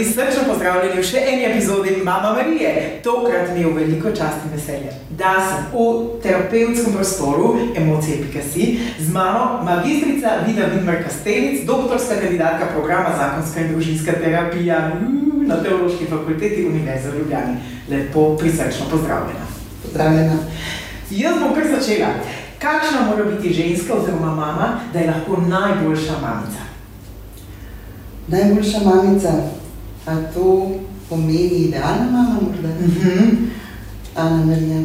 Dame, prisrčno pozdravljeni v še eni epizodi Mama Marije. Tokrat mi je v veliko čast in veselje, da sem v terapevtskem prostoru Emocije Pikasi z mano magistrica Vida Vidmar Kastelic, doktorska kandidatka programa Zakonska in družinska terapija mm, na Teološki fakulteti Univerze v Ljubljani. Lepo, prisrčno pozdravljena. Pozdravljena. Jaz bom kar začela. Kakšna mora biti ženska oziroma mama, da je lahko najboljša mamica? Najboljša mamica, a to pomeni idealna mama, morda? Mhm. Ana Marija.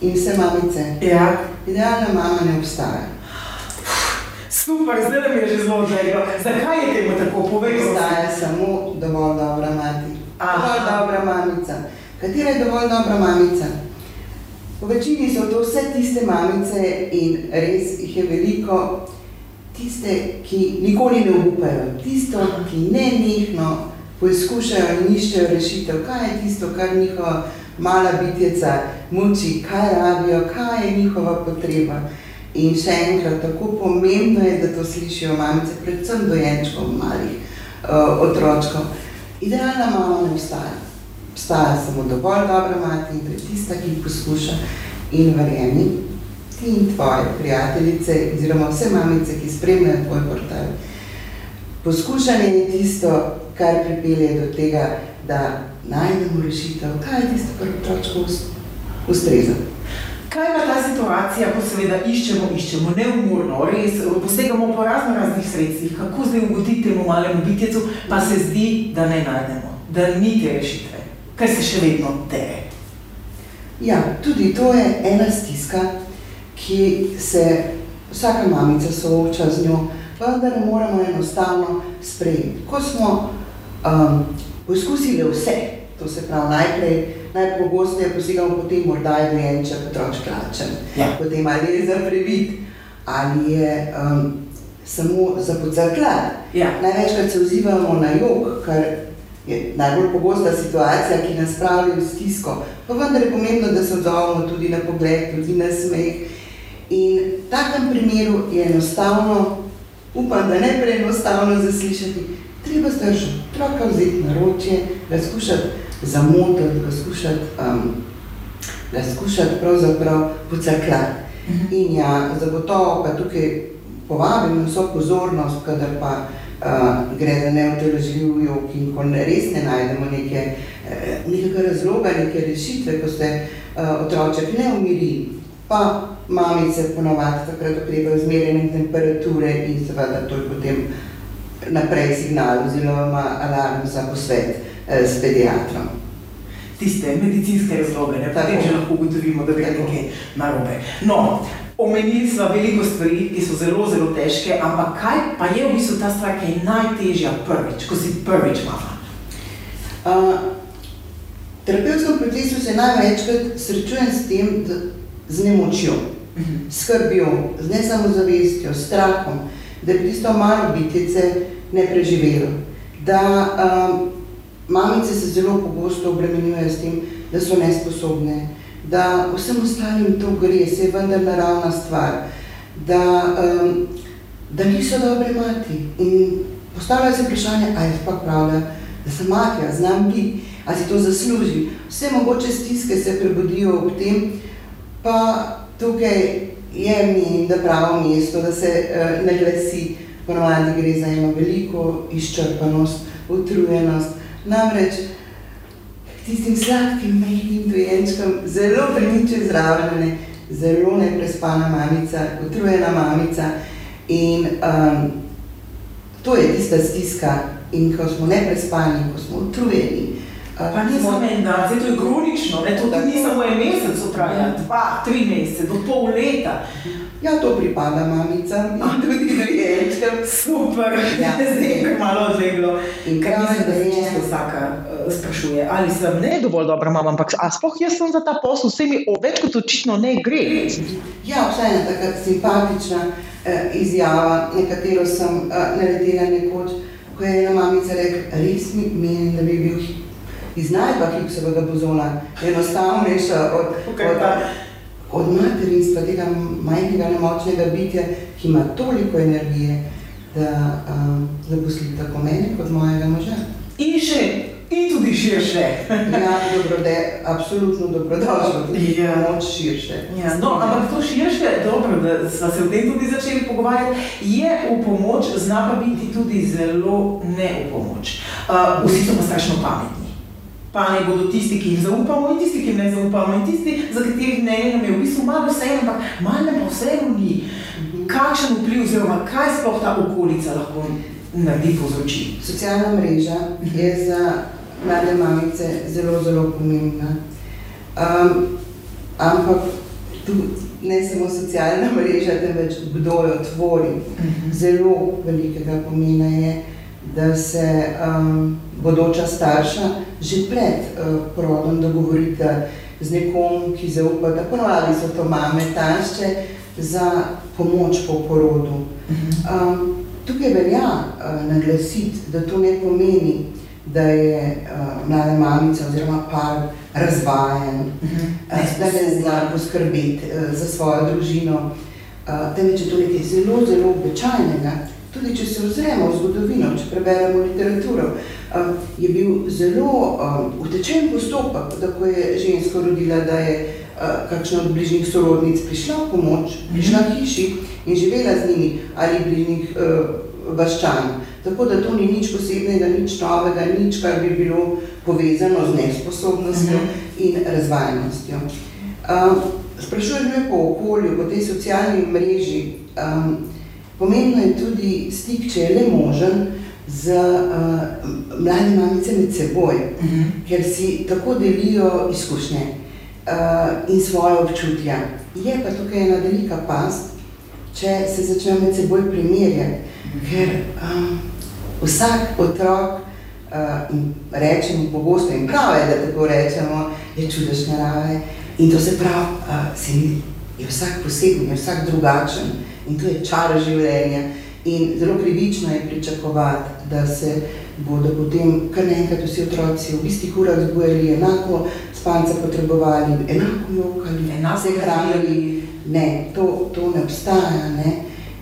In vse mamice. Ja. Idealna mama ne obstaja. Super, zdaj nam je že zelo željo. Zakaj je temu tako povedano? Obstaja samo dovolj dobra mati. Aha. Dovolj dobra mamica. Katera je dovolj dobra mamica? Po večini so to vse tiste mamice in res jih je veliko, tiste, ki nikoli ne upajo, tisto, ki ne njihno poizkušajo in iščejo rešitev, kaj je tisto, kar njihova mala bitjeca muči, kaj rabijo, kaj je njihova potreba. In še enkrat, tako pomembno je, da to slišijo mamice, predvsem dojenčkov, malih uh, otročkov. Idealna mama ne obstaja. Obstaja samo dovolj dobra mati in to je tista, ki poskuša in verjemi, ti in tvoje prijateljice, oziroma vse mamice, ki spremljajo tvoj portal. Poskušanje je tisto, kar pripelje do tega, da najdemo rešitev, kaj je tisto, kar otročku ust- ustreza. Kaj pa ta situacija, ko seveda iščemo, iščemo neumorno, res posegamo po razno raznih sredstvih, kako zdaj ugoditi temu malemu bitjecu, pa se zdi, da ne najdemo, da ni te rešitve, ker se še vedno tere. Ja, tudi to je ena stiska, ki se vsaka mamica sooča z njo, vendar moramo enostavno sprejeti. Ko smo um, poskusili vse, to se pravi najprej, najpogosteje posegamo potem morda je dojenček otročki lačen, Ja. potem ali je za previd, ali je um, samo za podcrklat. Ja. Največkrat se odzivamo na jog, kar je najbolj pogosta situacija, ki nas pravi v stisko. Pa vendar je pomembno, da se odzovemo tudi na pogled, tudi na smeh. In v takem primeru je enostavno, upam, da ne preenostavno zaslišati, treba zdržati, otroka vzeti na ročje, ga skušati zamotiti, ga skušati, um, ga skušati pravzaprav pocrklati. In ja, zagotovo pa tukaj povabim vso pozornost, kadar pa uh, gre za neoteložljiv jog in ko res ne najdemo neke, uh, nekega razloga, neke rešitve, ko se uh, otroček ne umiri, pa mamice ponovadi takrat ukrepajo z merjenjem temperature in seveda to je potem naprej signal oziroma alarm za posvet uh, s pediatrom. Tiste medicinske razloge, ne potem že lahko ugotovimo, da gre Tako. nekaj narobe. No, omenili smo veliko stvari, ki so zelo, zelo težke, ampak kaj pa je v bistvu ta stvar, ki je najtežja prvič, ko si prvič mama? Uh, terapevtskem procesu se največkrat srečujem s tem, da, z nemočjo, skrbjo, z nesamozavestjo, strahom, da bi tisto malo bitjice ne preživelo. Da um, mamice se zelo pogosto obremenjujejo s tem, da so nesposobne, da vsem ostalim to gre, se je vendar naravna stvar, da, um, da niso dobre mati. In postavljajo se vprašanje, ali je sploh pravda, da sem mati, a znam biti, ali si to zasluži. Vse mogoče stiske se prebudijo ob tem, pa tukaj je mi da pravo mesto, da se uh, ne glasi, ponovadi gre za eno veliko izčrpanost, utrujenost. Namreč tistim sladkim, mehkim dojenčkom, zelo primiče zravenjene, zelo neprespana mamica, utrujena mamica in um, to je tista stiska in ko smo neprespani, ko smo utrujeni. Pa ni samo en dan, zdaj to je kronično, ne? to Tako. ni samo en mesec, traja dva, tri mesece, do pol leta. Ja, to pripada mamicam in tudi dojenčkom. Super, Ja. zdaj je kar malo odleglo. In prav mislim, da je, se čisto vsaka uh, sprašuje, ali sem ne dovolj dobra mama, ampak a sploh jaz sem za ta posel, vse mi o več kot očitno ne gre. Ja, vsaj ena taka simpatična eh, izjava, na katero sem eh, naletela nekoč, ko je ena mamica rekla, res mi menim, da bi bil iznajdba Higgsovega bozona enostavnejša od, Kakor od, od materinstva, tega majhnega nemočnega bitja, ki ima toliko energije, da um, zaposli tako mene kot mojega moža. širše. ja, dobrode, absolutno dobrodošlo, tudi ja. pomoč širše. Ja, no, ampak to širše, dobro, da smo se o tem tudi začeli pogovarjati, je v pomoč, zna pa biti tudi zelo ne v pomoč. Uh, vsi smo strašno pametni. Pa ne bodo tisti, ki jim zaupamo, in tisti, ki jim ne zaupamo, in tisti, za katerih ne je v bistvu malo vseeno, ampak malo pa vseeno ni. Kakšen vpliv, oziroma kaj sploh ta okolica lahko naredi povzroči? Socialna mreža je za mlade mamice zelo, zelo pomembna. Um, ampak tu ne samo socialna mreža, temveč kdo jo tvori. Mhm. Zelo velikega pomena je, da se um, bodoča starša že pred uh, porodom dogovorite z nekom, ki zaupa, da ponovadi so to mame, tašče, za pomoč po porodu. Um, tukaj velja uh, naglasiti, da to ne pomeni, da je uh, mlada mamica oziroma par razvajen, uh -huh. uh, da ne zna poskrbeti uh, za svojo družino, uh, temveč je to nekaj zelo, zelo običajnega. Tudi če se ozremo v zgodovino, če preberemo literaturo, uh, je bil zelo uh, utečen postopek, da ko je ženska rodila, da je uh, kakšna od bližnjih sorodnic prišla v pomoč, prišla v hiši in živela z njimi ali bližnjih uh, vaščanov. Tako da to ni nič posebnega, nič novega, nič, kar bi bilo povezano z nesposobnostjo -huh. in razvajenostjo. Um, sprašujem me po okolju, po tej socialni mreži. Um, pomembno je tudi stik, če je le možen, z uh, mladimi mamice med seboj, uh -huh. ker si tako delijo izkušnje uh, in svoje občutja. Je pa tukaj ena velika past, če se začnejo med seboj primerjati, uh -huh. ker um, vsak otrok, uh, in rečemo pogosto, in prav je, da tako rečemo, je čudež narave. In to se pravi, uh, se je vsak poseben, je vsak drugačen in to je čar življenja. In zelo krivično je pričakovati, da se bodo potem kar naenkrat vsi otroci v istih urah zbujali, enako spanca potrebovali, enako jokali, enako se hranili. Ne, to, to ne obstaja. Ne?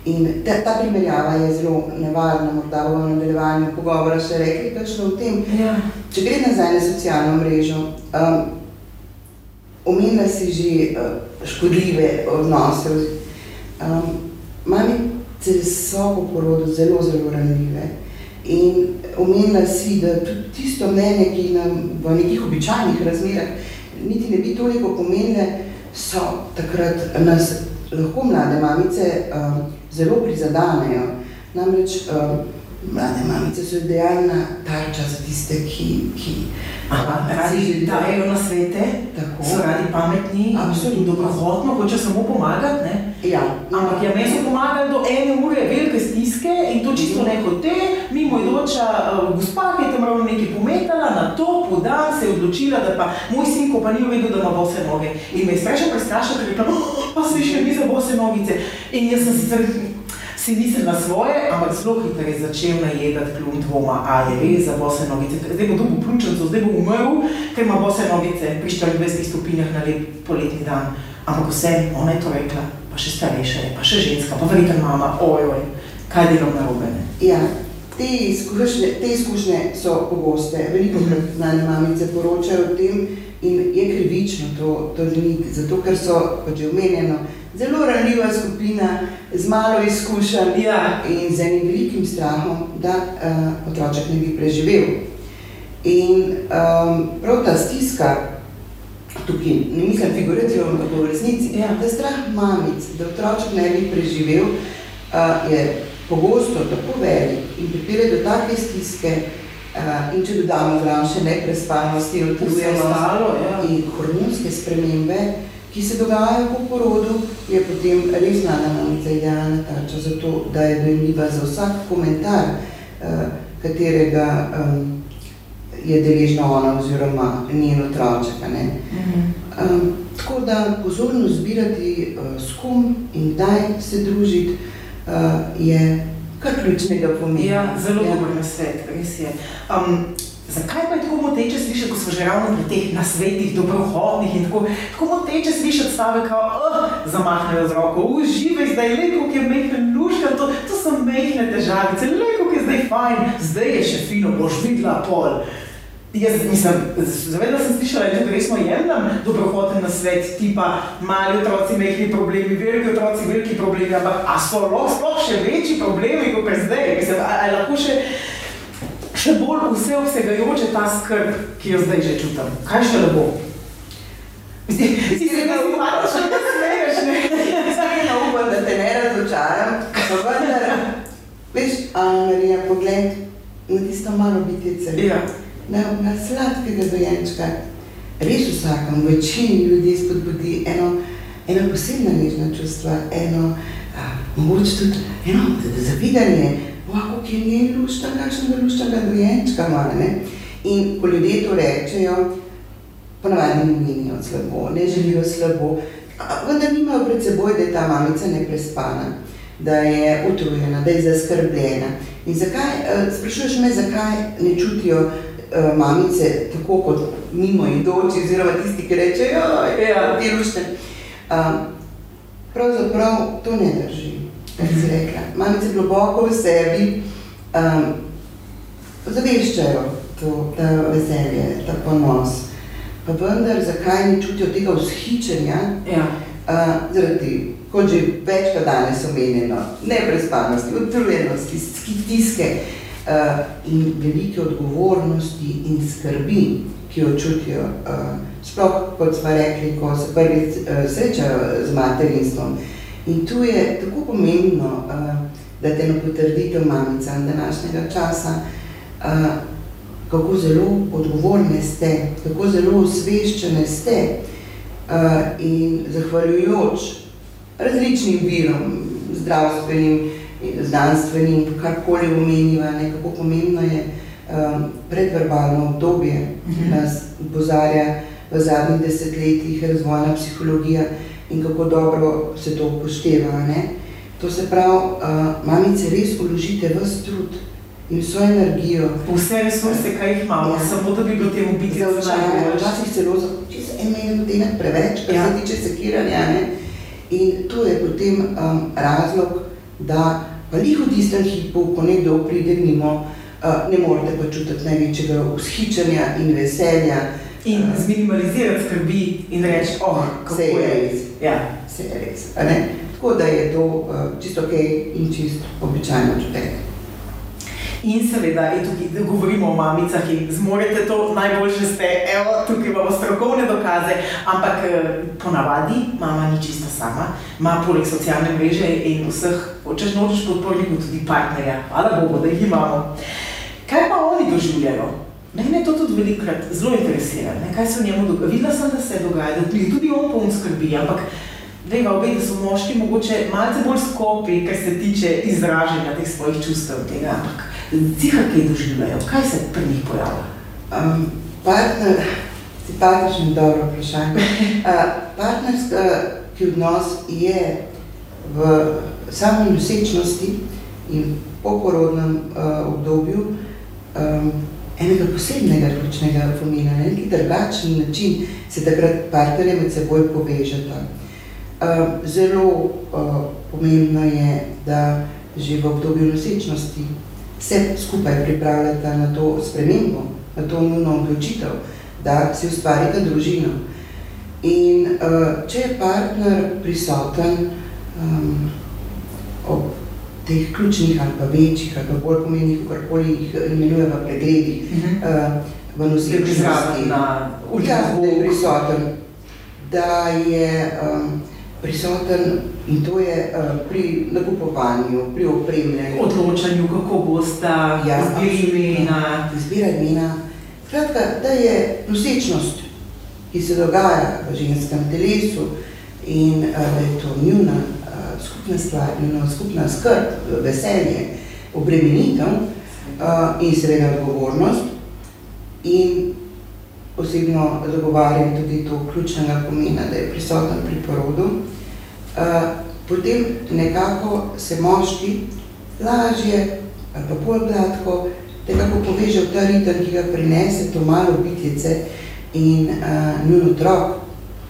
In ta, ta primerjava je zelo nevarna, morda v nadaljevanju pogovora še rekli, kakšno v tem. Ja. Če gre nazaj na socialno mrežo, um, omenila si že uh, škodljive odnose. Um, mamice so po porodu zelo, zelo ranljive. In omenila si, da tudi tisto mnenje, ki nam v nekih običajnih razmerah niti ne bi toliko pomenile, so takrat nas lahko mlade mamice um, zelo prizadanejo. Namreč um, mlade mamice so idealna tarča za tiste, ki, ki Aha, radi dajo na svete, tako. so radi pametni, absolutno dobrohotno, hoče samo pomagati. Ne? Ja, Ampak ja, meni so pomagali do ene ure velike stiske in to čisto ne hote. Mimo idoča uh, gospa, ki je tam ravno nekaj pometala, na to podan se je odločila, da pa moj sin, ko pa ni vedel, da ima bose noge. In me je strašno prestrašila, ker je rekla, oh, pa se še mi za bose nogice. In jaz sem sicer si nisem na svoje, ampak zelo hitro je začel najedati klum dvoma, a je res za bose nogice. Zdaj bo dobil pljučnico, zdaj bo umrl, ker ima bose nogice pri 24 stopinjah na lep poletni dan. Ampak vse, ona je to rekla, pa še starejša je, pa še ženska, pa verjetno mama, ojoj, kaj delam na robe. Ja. Te izkušnje, te izkušnje so pogoste. Veliko krat znane mamice poročajo o tem in je krivično to, to želiti, zato ker so, kot že omenjeno, zelo ranljiva skupina, z malo izkušenj ja. in z enim velikim strahom, da uh, otroček ne bi preživel. In um, prav ta stiska, tukaj ne mislim figurativno, ampak v resnici, ja. da strah mamic, da otroček ne bi preživel, uh, je pogosto tako velik in pripelje do take stiske, uh, in če dodamo zraven še neprespanosti, utrujenost ja. in hormonske spremembe, ki se dogajajo po porodu, je potem res znana mamica idealna tarča za to, da je dojemljiva za vsak komentar, uh, katerega um, je deležna ona oziroma njen otroček. Um, tako da pozorno zbirati uh, s kom in kdaj se družiti uh, je kar ključnega pomena. Ja, zelo ja. dober nasvet, res je. Um, Zakaj pa je tako moteče slišati, ko smo že ravno pri teh nasvetih, dobrohodnih in tako, tako moteče slišati stavek, kot oh, zamahnejo z roko, uživaj zdaj, le kako je mehne luška, to, to so mehne težavice, le kako je zdaj fajn, zdaj je še fino, boš videla pol. Jaz nisem, zavedam se, slišala, da resno jemljem dobrohoten na svet, tipa mali otroci, mehki problemi, veliki otroci, veliki problemi, ampak a so sploh še večji problemi kot zdaj? Mislim, a, a lahko še, še bolj vseobsegajoče ta skrb, ki jo zdaj že čutim? Kaj še lepo? Mislim, si se ga umaš, da smeješ, ne? Zdaj ne upam, da te ne razočaram, pa vendar, veš, Marija, pogled na tisto malo bitice. Ja na, na sladkega dojenčka. Res vsakem, večini ljudi spodbudi eno, eno posebno nežno čustvo, eno, a, mogoče tudi eno zavidanje, kako je njen lušča, kakšnega luščaga dojenčka ima. In ko ljudje to rečejo, ponavadi ne menijo slabo, ne želijo slabo, vendar nimajo pred seboj, da je ta mamica neprespana, da je utrujena, da je zaskrbljena. In zakaj, sprašuješ me, zakaj ne čutijo uh, mamice, tako kot mimo idoči, oziroma tisti, ki rečejo, da je rušte. Um, pravzaprav to ne drži, si rekla. Mamice globoko v sebi um, zaveščajo to, ta veselje, ta ponos. Pa vendar, zakaj ne čutijo tega vzhičenja? Ja. Uh, zaradi, kot že večkrat danes omenjeno, neprespanosti, utrujenosti, stiske, uh, in velike odgovornosti in skrbi, ki jo čutijo, uh, sploh kot smo rekli, ko se prvi uh, srečajo z materinstvom. In tu je tako pomembno, uh, da te na potrditev mamica današnjega časa, uh, kako zelo odgovorne ste, kako zelo osveščene ste uh, in zahvaljujoč različnim virom, zdravstvenim, znanstvenim, karkoli omeniva, kako pomembno je um, predverbalno obdobje, uh mhm. -huh. nas pozarja v zadnjih desetletjih razvojna psihologija in kako dobro se to upošteva. Ne? To se pravi, uh, mamice res uložite v trud in vso energijo. Vse resurse, kaj jih imamo, ja. samo da bi bilo temu biti zavčanje. Včasih celo za en minut preveč, kar ja. se tiče sekiranja. Ne? In to je potem um, razlog, da pa jih v tistem hipu, ko nekdo pride mimo, uh, ne morete pa čutiti največjega vzhičanja in veselja. In zminimalizirati skrbi in reči, oh, kako se je res. Ja. Se je res. Tako da je to uh, čisto ok in čisto običajno čutek. In seveda, in tukaj govorimo o mamicah, ki zmorete to, najboljše ste, evo, tukaj imamo strokovne dokaze, ampak eh, ponavadi mama ni čisto sama, ima poleg socialne mreže in vseh, hočeš nočeš podpornikov, tudi partnerja. Hvala Bogu, da jih imamo. Kaj pa oni doživljajo? Mene to tudi velikrat zelo interesira, ne? kaj se v njemu dogaja. Videla sem, da se dogaja, da tudi on poln skrbi, ampak veva obe, da so moški mogoče malce bolj skopi, kar se tiče izražanja teh svojih čustev tega, ampak Ciha, kaj doživljajo, kaj se pri njih pojavlja? Um, partner, simpatičen, dobro vprašanje. Uh, partnerski odnos je v sami nosečnosti in poporodnem uh, obdobju um, enega posebnega ključnega pomena, na neki drugačen način se takrat partnerje med seboj povežeta. Uh, zelo uh, pomembno je, da že v obdobju nosečnosti se skupaj pripravljate na to spremembo, na to nujno odločitev, da si ustvarite družino. In uh, če je partner prisoten um, ob teh ključnih ali pa večjih ali pa bolj pomenih, karkoli jih imenuje v pregledih, uh -huh. uh, v nosečnosti, na ja, da je prisoten, da je um, prisoten in to je uh, pri nakupovanju, pri opremljanju. Odločanju, kako boste ja, izbirali imena. Izbirali imena. Kratka, da je nosečnost, ki se dogaja v ženskem telesu in uh, da je to njuna skupna stvar, njuna skupna skrb, veselje, obremenitev uh, in seveda odgovornost. In osebno zagovarjam tudi to ključnega pomena, da je prisoten pri porodu. Uh, potem nekako se moški lažje ali pa bolj gladko nekako poveže v ta ritem, ki ga prinese to malo bitjece in uh, njun otrok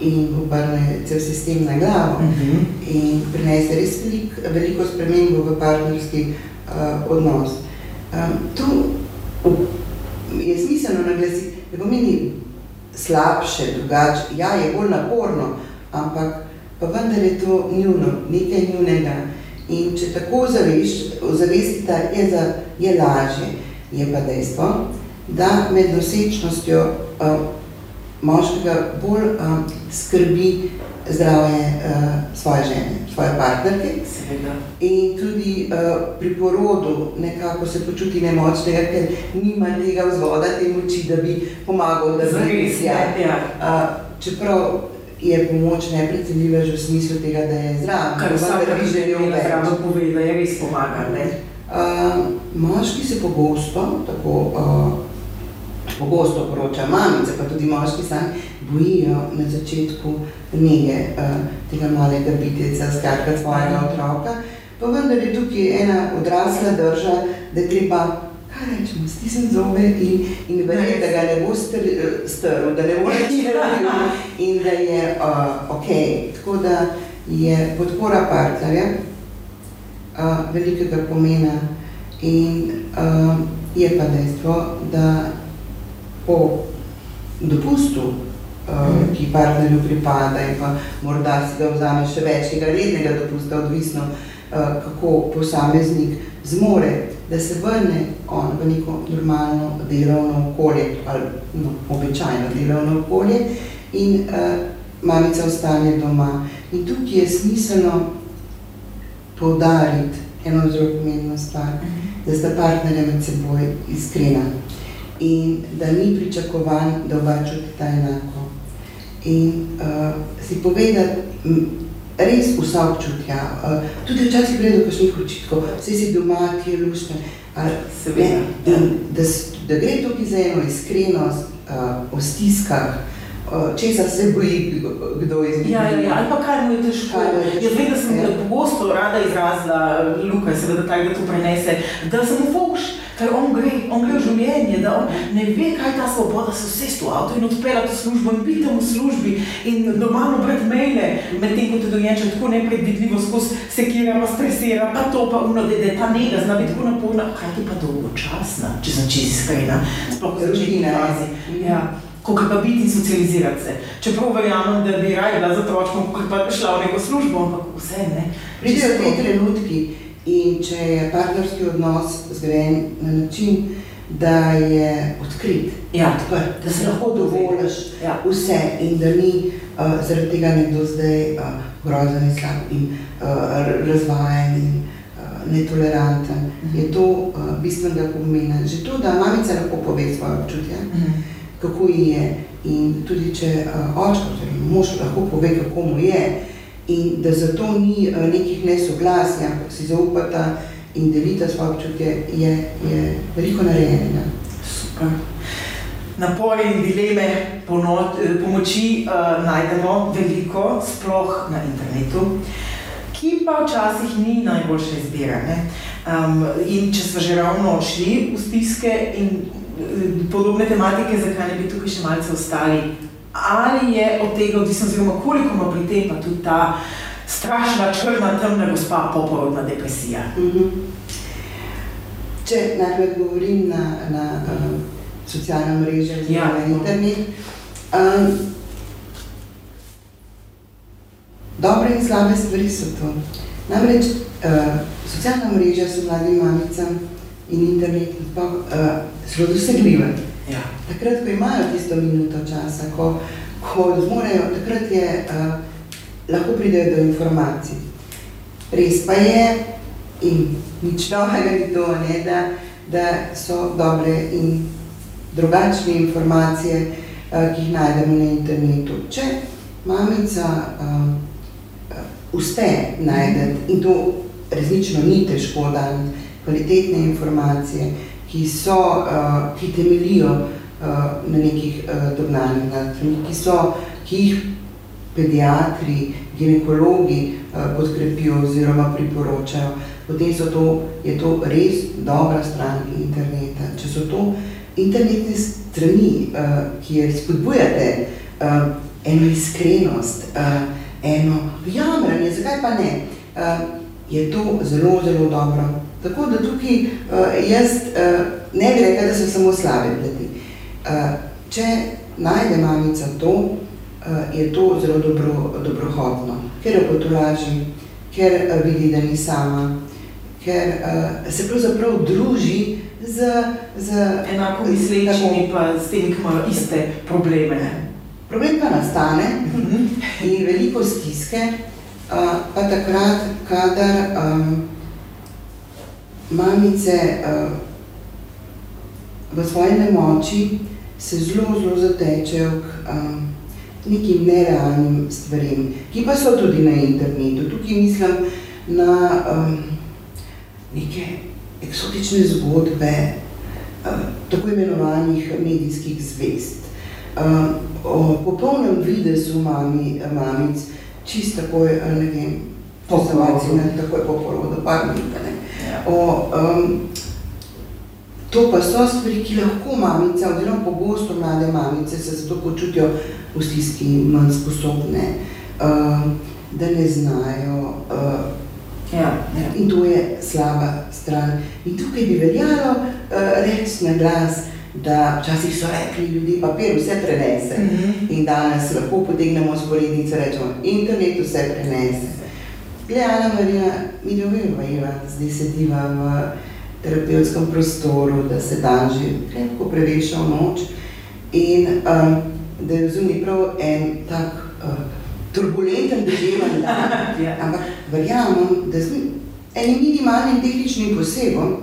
in obrne cel sistem na glavo uh mhm. -huh. in prinese res velik, veliko spremembo v partnerski uh, odnos. Um, tu je smiselno naglasiti, ne pomeni slabše, drugače, ja, je bolj naporno, ampak pa vendar je to njuno, nekaj njunega. In če tako zavestite, je, za, je lažje. Je pa dejstvo, da med nosečnostjo uh, moškega bolj uh, skrbi zdravje uh, svoje žene, svoje partnerke. Seveda. In tudi uh, pri porodu nekako se počuti nemočnega, ker nima tega vzvoda, te moči, da bi pomagal, da bi Zares, ja. ja. Uh, čeprav je pomoč neprecenljiva že v smislu tega, da je zraven. Kar vsak bi želel želi več. zraven pove, da je res pomaga, ne? Uh, moški se pogosto, tako uh, pogosto poroča mamice, pa tudi moški sami, bojijo na začetku nege uh, tega malega biteca, skratka svojega otroka. Pa vendar je tukaj ena odrasla drža, da je treba, kaj rečemo, stisniti zobe in, in verjeti, da ga ne bo eh, strl, da ne bo rečil in da je uh, ok. Tako da je podpora partnerja uh, velikega pomena in uh, je pa dejstvo, da po dopustu, uh, ki partnerju pripada in pa morda si ga vzame še več tega rednega dopusta, odvisno uh, kako posameznik zmore, da se vrne on v neko normalno delovno okolje ali no, običajno delovno okolje in uh, mamica ostane doma. In tukaj je smiselno poudariti eno zelo pomembno stvar, da sta partnerja med seboj iskrena in da ni pričakovan, da oba čutita enako. In uh, si povedati res vsa občutja, uh, tudi včasih gre do kakšnih očitkov, vse si doma, ti je lušten, ali Seveda, ne, in da, s- da gre tukaj za eno iskrenost uh, o stiskah, uh, česa se boji kdo- kdo izmed Ja, ja, ja, ali pa kaj mu je težko. Je Jaz vem, da sem ja. pogosto rada izrazila, Luka je seveda tak, da to prenese, da sem fouš, ker on gre, on gre v življenje, da on ne ve, kaj je ta svoboda, se vse v avto in odpeljati v službo in biti v službi in normalno brati maile, medtem ko te dojenček tako nepredvidljivo skozi sekira, pa stresira, pa to, pa uno, da je ta nega zna biti tako naporna, hkrati pa dolgočasna, če sem čisto iskrena, sploh v začetni je. fazi. Ja. Kot pa biti in socializirati se. Čeprav verjamem, da bi raje bila za otročkom, kot pa šla v neko službo, ampak vse ne. Pridejo te trenutki in če je partnerski odnos zgrajen na način, da je odkrit, Ja, odprt, da se lahko dovoliš Ja. vse in da ni uh, zaradi tega nekdo zdaj uh, grozen in slab in uh, razvajen in uh, netoleranten. Mhm. Je to uh, bistvenega pomena. Že to, da mamica lahko pove svoje občutje, Mhm. kako ji je in tudi če uh, očka oziroma mož lahko pove, kako mu je in da zato ni uh, nekih nesoglasij, ampak si zaupata in delita svoje občutje, je, je veliko narejenega. Super. Napore in dileme pono, eh, pomoči uh, najdemo veliko, sploh na internetu, ki pa včasih ni najboljša izbira. ne. Um, in če smo že ravno šli v stiske in eh, podobne tematike, zakaj ne bi tukaj še malce ostali? Ali je od tega odvisno, oziroma koliko ima pri tem pa tudi ta strašna, črna, temna gospa poporodna depresija? Mhm. Če najprej govorim na, na uh, socialna mreža oziroma Ja. na internet, um, dobre in slabe stvari so to. Namreč uh, socialna mreža so mladim mamicam in internet sploh uh, zelo dosegljive. Ja. Takrat, ko imajo tisto minuto časa, ko, ko zmorejo, takrat je, uh, lahko pridejo do informacij. Res pa je, in nič novega ni to, ne, da, da so dobre in drugačne informacije, uh, ki jih najdemo na internetu. Če mamica uh, uh, uspe najti, in to resnično ni težko, da kvalitetne informacije, ki, so, uh, ki temelijo uh, na nekih dognanjih, ki, so, ki jih pediatri, ginekologi uh, podkrepijo oziroma priporočajo, potem so to, je to res dobra stran interneta. Če so to internetne strani, ki je spodbujate eno iskrenost, eno jamranje, zakaj pa ne, je to zelo, zelo dobro Tako da tukaj jaz ne bi rekla, da so samo slabe plati. Uh, če najde mamica to, uh, je to zelo dobro, dobrohotno, ker jo potolaži, ker uh, vidi, da ni sama, ker se pravzaprav druži z, z enako mislečimi, pa s tem, ki imajo iste probleme. Problem pa nastane in veliko stiske, pa takrat, kadar um, mamice uh, v svoji nemoči se zelo, zelo zatečejo k um, nekim nerealnim stvarem, ki pa so tudi na internetu. Tukaj mislim na um, neke eksotične zgodbe uh, tako imenovanih medijskih zvest. Uh, o popolnem videzu mami, mamic, čist takoj, ne vem, po porodu, takoj po porodu, par minut, ne. Ja. O, um, to pa so stvari, ki lahko mamice, oziroma pogosto mlade mamice se zato počutijo v stiski manj sposobne, uh, da ne znajo. Uh, ja, ja. In to je slaba stran. In tukaj bi veljalo uh, reči na glas, da včasih so rekli ljudi, papir vse prenese. Mm -hmm. In danes lahko potegnemo sporednice, rečemo, internet vse prenese. Gledala Marija, mi ne vemo, zdaj sediva v terapevtskem prostoru, da se dan že krepko preveša v noč in um, da je zunaj prav en tak uh, turbulenten deževen dan. ja. Ampak verjamem, da z enim minimalnim tehničnim posebom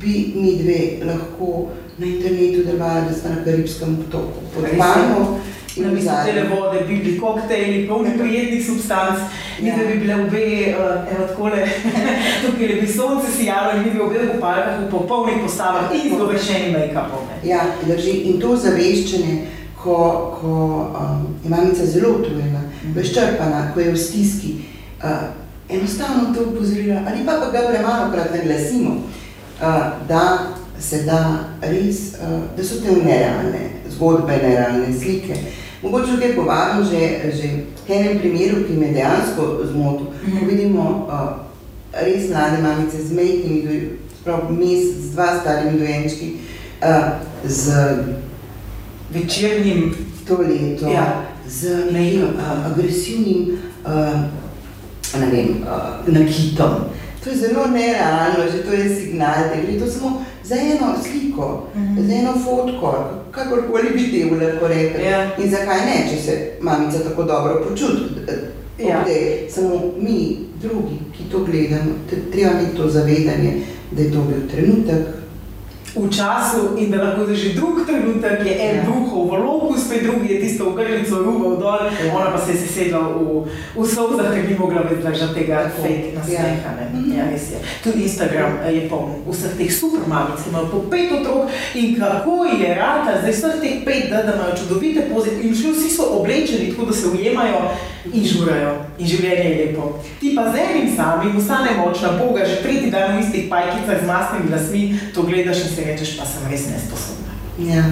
bi mi dve lahko na internetu delovali, da sta na Karibskem potoku pod mano. Na mestu tele vode bi bili koktejli, polni prijetnih substanc, in ja. da bi bile obe, uh, evo takole, tukaj bi sonce sijalo in bi bili obe v kupalkah v popolnih postavah in zgovešeni make-upom. Ja, drži. In to zaveščanje, ko, ko um, je mamica zelo utrujena, mm. izčrpana, ko je v stiski, uh, enostavno to upozorila, ali pa pa ga premalo krat naglasimo, uh, da se da res, uh, da so te nerealne zgodbe, nerealne slike. Mogoče tukaj povabim že, že k enem primeru, ki me dejansko zmotil. Mm -hmm. Vidimo uh, res mlade mamice z mejkimi, prav mesec, z dva starimi dojenčki, uh, z večernim toaleto, ja. z nekim uh, agresivnim uh, ne vem, uh, nakitom. To je zelo nerealno, že to je signal, da gre to samo za eno sliko, mm -hmm. za eno fotko, kakorkoli bi te lahko rekli. Ja. In zakaj ne, če se mamica tako dobro počuti? Ja. Samo mi, drugi, ki to gledamo, treba imeti to zavedanje, da je to bil trenutek, v času in da lahko že drug trenutek je en ja. duh v loku, spet drugi je tisto v grlico rubo dol, ja. ona pa se je sesedla v, v solzah, ker ni mogla več držati tega fake nasmeha. Ja. Mhm. Ja, Tudi Instagram eh, je poln vseh teh super mamic, ki imajo po pet otrok in kako je rata, zdaj vseh teh pet, da, da imajo čudovite poze in vsi so oblečeni tako, da se ujemajo in žurajo in življenje je lepo. Ti pa z enim samim ustane močna Boga, že tretji dan v istih pajkicah z masnimi lasmi, to gledaš in se rečeš, pa sem res nesposobna. Ja.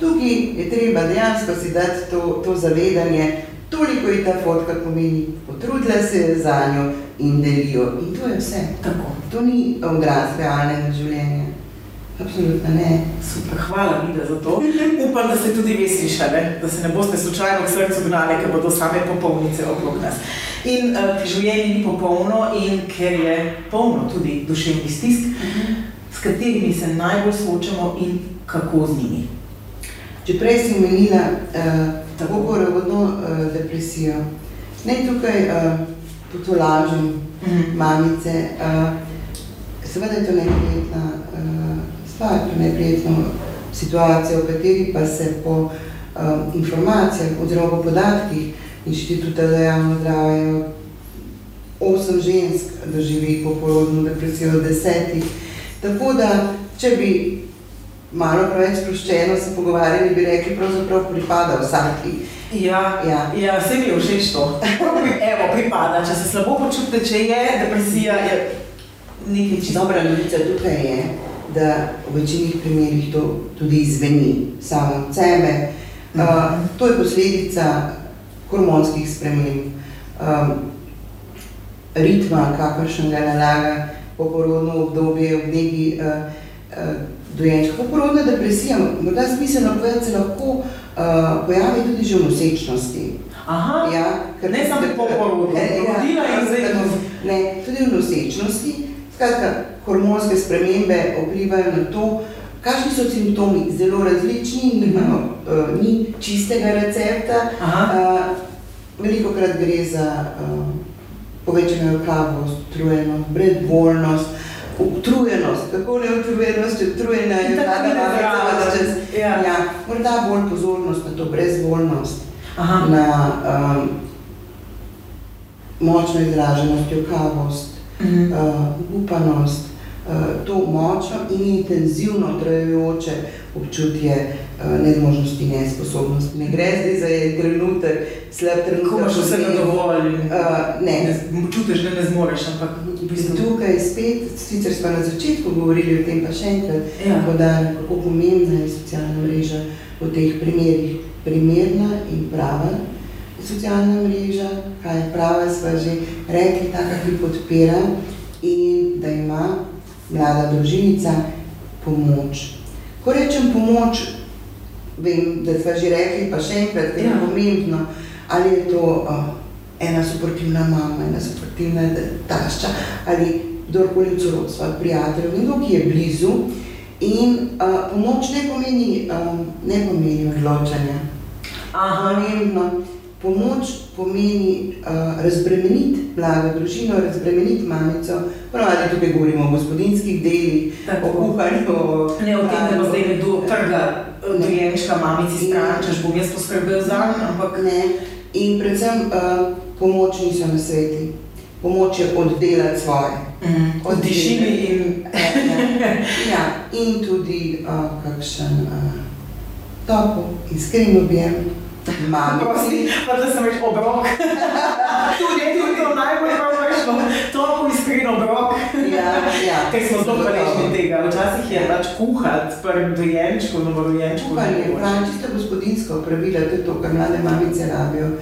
Tukaj je treba dejansko si dati to, to zavedanje, toliko je ta fotka pomeni, potrudila se je za njo in delijo. In to je vse. Tako. To ni odraz realnega življenja. Absolutno ne. Super, hvala Vida za to. Upam, da ste tudi vi slišali, da se ne boste slučajno k srcu gnali, ker bodo same popolnice okrog nas. In uh, življenje ni popolno in ker je polno tudi duševnih stisk, uh -huh. S katerimi se najbolj soočamo in kako z njimi. Če prej si omenila uh, tako porovodno uh, depresijo, ne tukaj uh, potolažim mhm. -huh. mamice, uh, seveda je to neprijetna uh, stvar, to neprijetno situacijo, v kateri pa se po um, informacijah oziroma po podatkih inštituta za javno zdravje osem žensk doživi poporodno depresijo desetih. Tako da, če bi malo preveč sproščeno se pogovarjali, bi rekli, pravzaprav pripada vsaki. Ja, ja. ja vse mi je všeč to. Evo, pripada. Če se slabo počutite, če je depresija, je nekaj čisto. Dobra novica tukaj je, da v večini primerih to tudi izveni samo od sebe. Uh, to je posledica hormonskih sprememb, um, ritma, kakršen ga nalaga poporodno obdobje, v neki uh, uh, dojenčka. Poporodna depresija, morda smiselno povedati, se lahko uh, pojavi tudi že v nosečnosti. Aha, ja, ker ne samo po porodu, rodila in zdaj ne, tudi v nosečnosti. Skratka, hormonske spremembe vplivajo na to, kakšni so simptomi, zelo različni, nimamo, uh, ni čistega recepta. Uh, veliko krat gre za uh, povečano kavost, utrujenost, brezvoljnost, utrujenost, kako ne utrujenost, utrujena je ta narava, da čez, ja. ja, morda bolj pozornost na to brezvoljnost, Aha. na um, močno izraženost, kavost, mhm. uh, upanost, uh, to močno in intenzivno trajajoče občutje uh, nezmožnosti, nesposobnosti. Ne gre zdaj za en trenutek, slab trenutek. Ko imaš vse na dovolj, uh, ne. ne čutiš, da ne zmoreš. Ampak v bistvu... Tukaj spet, sicer smo na začetku govorili o tem, pa še enkrat, ja. podali, kako pomembna je socialna mreža v teh primerih. Primerna in prava socialna mreža, kaj je prava, smo že rekli, taka, ki podpira in da ima mlada družinica pomoč. Ko rečem pomoč, vem, da smo že rekli, pa še enkrat, da je ja. pomembno, ali je to uh, ena suportivna mama, ena suportivna tašča, ali kdorkoli v sorodstvu, prijateljev, nekdo, ki je blizu. In uh, pomoč ne pomeni, um, ne pomeni odločanja. Pomembno, pomoč pomeni uh, razbremeniti mlado družino, razbremeniti mamico. Pravno tukaj govorimo o gospodinskih delih, Tako. o kuhanju. Ne o tem, da bo zdaj nekdo trga dojenčka mamici stran, češ bom jaz poskrbel za njo, ampak ne. In predvsem uh, pomoč niso na sveti. Pomoč je oddelati svoje. Mm, od tišine in... ja, in tudi uh, kakšen uh, topel, iskren objem. Mami. Prosim, pa da sem več obrok. tudi, tudi to najbolj pravično, to je iskren obrok. ja, ja. Ker smo zelo hvaležni tega. Včasih je pač kuhati prvim dojenčku, novorojenčku. Kuhanje je pravi čisto gospodinsko pravilo, to je to, kar mlade mamice rabijo.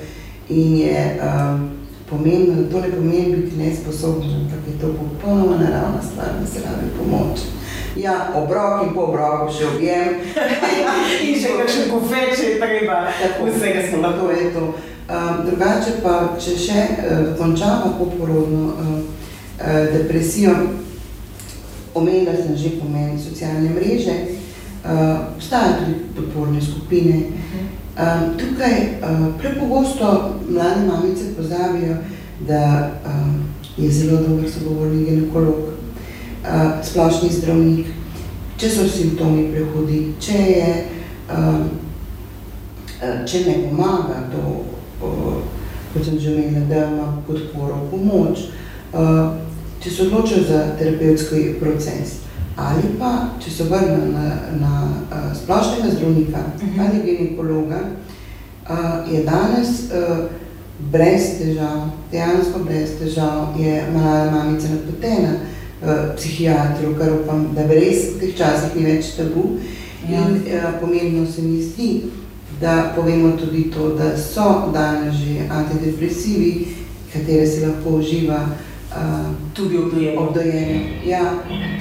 In je um, pomembno, da to ne pomeni biti nesposobni, ampak je to popolnoma naravna stvar, da se rabi pomoč. Ja, obrok in po obroku še objem. in še kakšen kofet, če je treba. Tako, vsega smo lahko je to. Um, drugače pa, če še uh, končamo poporodno uh, uh, depresijo, omenila sem že pomen socialne mreže, uh, obstajajo tudi podporne skupine. Um, tukaj uh, prepogosto mlade mamice pozabijo, da um, je zelo dober sogovorni ginekolog, uh, splošni zdravnik, če so simptomi prehudi, če, je, če ne pomaga to, kot sem že omenila, da ima podporo, pomoč, če se odločijo za terapevtski proces ali pa če se vrne na, na splošnega zdravnika mhm. ali ginekologa, je danes brez težav, dejansko brez težav, je mala mamica napotena, uh, psihiatru, kar upam, da res v teh časih ni več tabu. Ja. In uh, pomembno se mi zdi, da povemo tudi to, da so danes že antidepresivi, katere se lahko uživa uh, tudi obdojenje. Ja,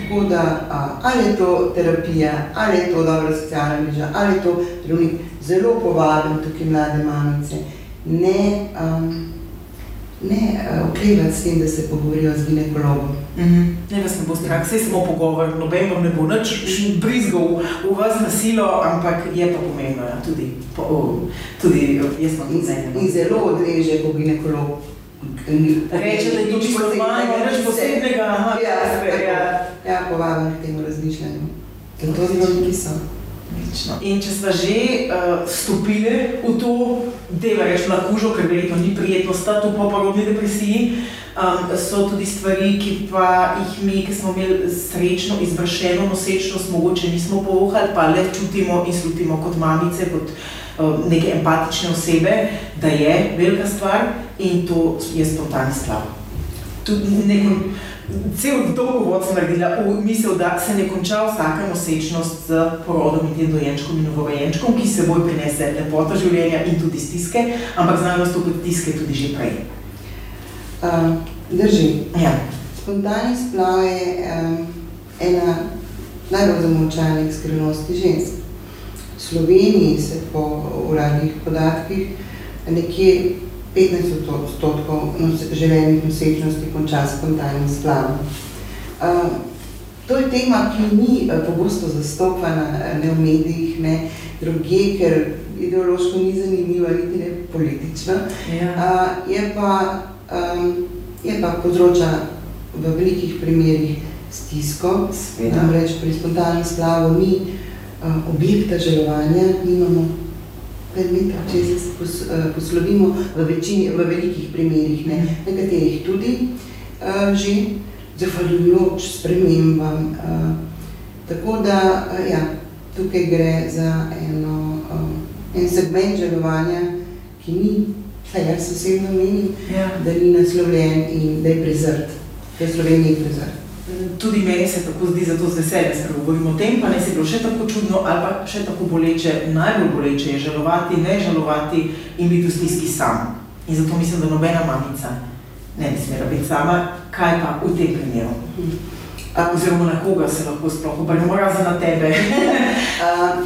tako da uh, ali je to terapija, ali je to dobra socialna mreža, ali je to zdravnik, zelo povabim tukaj mlade mamice. Ne, um, ne uh, oklevati s tem, da se pogovorijo z ginekologom. Mm -hmm. Ne, da se bo strah, vse samo pogovor, noben vam ne bo nič brizgal v vas na silo, ampak je pa pomembno, ja, tudi, po, o, tudi jaz sem tudi zajedno. In zelo odreže, ko ginekolog reče, da je nič posebnega, nič posebnega, aha, ja, ja, ja, povabim k temu razmišljanju. In to zdravniki so. In če smo že uh, stopili v to, da je na kužo, ker verjetno ni prijetno stati v poporodni depresiji, um, so tudi stvari, ki pa jih mi, ki smo imeli srečno izvršeno nosečnost, mogoče nismo povohali, pa le čutimo in slutimo kot mamice, kot uh, neke empatične osebe, da je velika stvar in to je spontani splav. Tudi neko cel dolgo vod sem naredila v misel, da se ne konča vsaka nosečnost z porodom in tem dojenčkom in novorojenčkom, ki se boj prinese lepota življenja in tudi stiske, ampak znajo nastopiti tiske tudi že prej. Uh, drži. Ja. spontani splav je um, ena najbolj zamolčanih skrivnosti žensk. V Sloveniji se po uradnih podatkih nekje 15 odstotkov želenih nosečnosti konča s spontanim splavom. To je tema, ki ni pogosto zastopana ne v medijih, ne drugje, ker ideološko ni zanimiva, niti ne politično. Ja. Je pa je pa povzroča v velikih primerih stisko, namreč pri spontanem splavu ni objekta želovanja, nimamo predmeta, če se pos, uh, poslovimo v, večini, v velikih primerih, ne, nekaterih tudi uh, že, zahvaljujoč spremembam. Uh, tako da, uh, ja, tukaj gre za eno, uh, en segment želovanja, ki ni Saj jaz osebno menim, ja. da ni naslovljen in da je prezrt, da je Slovenija prezrt. Tudi meni se tako zdi, zato z veseljem spregovorim o tem, pa ne si bilo še tako čudno ali pa še tako boleče, najbolj boleče je žalovati, ne žalovati in biti v stiski sam. In zato mislim, da nobena mamica ne bi smela biti sama, kaj pa v tem primeru. A, oziroma na koga se lahko sploh obrnemo, razen na tebe. A,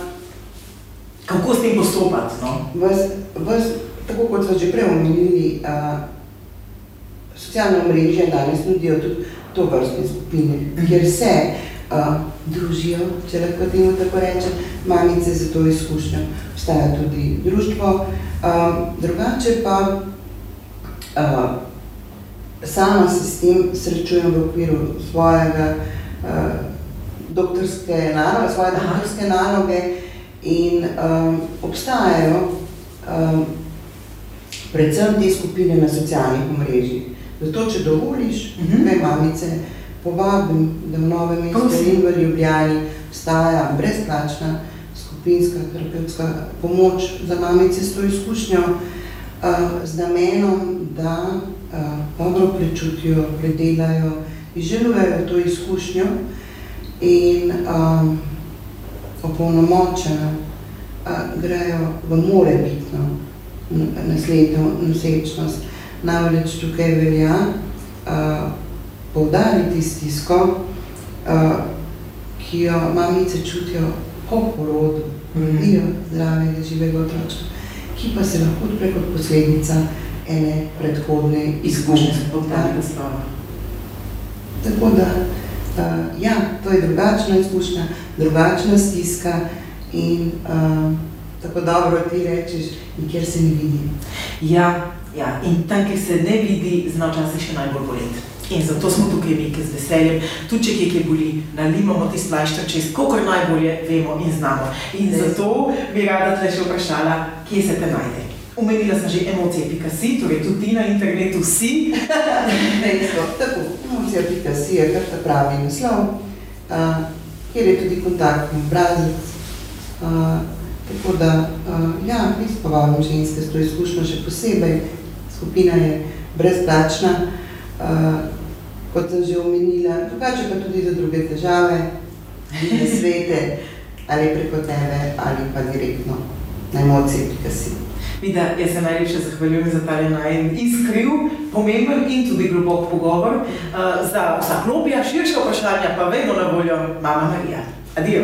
Kako s tem postopati? No? Vas, vas, tako kot so že prej omenili, socialne mreže danes nudijo tudi to vrstne skupine, kjer se a, družijo, če lahko temu tako rečem, mamice za to izkušnjo. Obstaja tudi društvo. A, drugače pa a, sama se s tem srečujem v okviru svojega a, doktorske naloge, svoje doktorske naloge in a, obstajajo a, predvsem te skupine na socialnih omrežjih. Zato, če dovoliš, uh -huh. kaj mamice, povabim, da v Novem mestu in v Ljubljani obstaja brezplačna skupinska terapevtska pomoč za mamice s to izkušnjo uh, z namenom, da uh, dobro prečutijo, predelajo, izželujejo to izkušnjo in um, opolnomočeno uh, grejo v morebitno naslednjo nosečnost. Namreč tukaj velja uh, poudariti stisko, uh, ki jo mamice čutijo po porodu, rodijo mm. zdravega, živega otročka, ki pa se lahko odpre kot posledica ene predhodne izkušnje. Tako da, uh, ja, to je drugačna izkušnja, drugačna stiska in uh, tako dobro ti rečeš, nikjer se ne vidi. Ja, ja, in tam, kjer se ne vidi, zna včasih še najbolj boleti. In zato smo tukaj mi, ki z veseljem, tudi če kje boli, nalimamo ti splašča čez, koliko najbolje vemo in znamo. In ne. zato bi rada tle še vprašala, kje se te najde. Umenila sem že emocije.si, torej tudi ti na internetu si. Dejstvo, tako, emocija.si je kar ta pravi naslov, uh, kjer je tudi kontaktni obrazec. Uh, Tako da, uh, ja, res povabim ženske s to izkušnjo še posebej. Skupina je brezplačna, uh, kot sem že omenila, drugače pa tudi za druge težave, za svete, ali preko tebe, ali pa direktno na emocije, ki si. Vida, jaz se najlepše zahvaljujem za ta najem iskriv, pomemben in tudi globok pogovor. Uh, za vsa klopija, širša vprašanja pa vedno na voljo mama Marija. Adijo.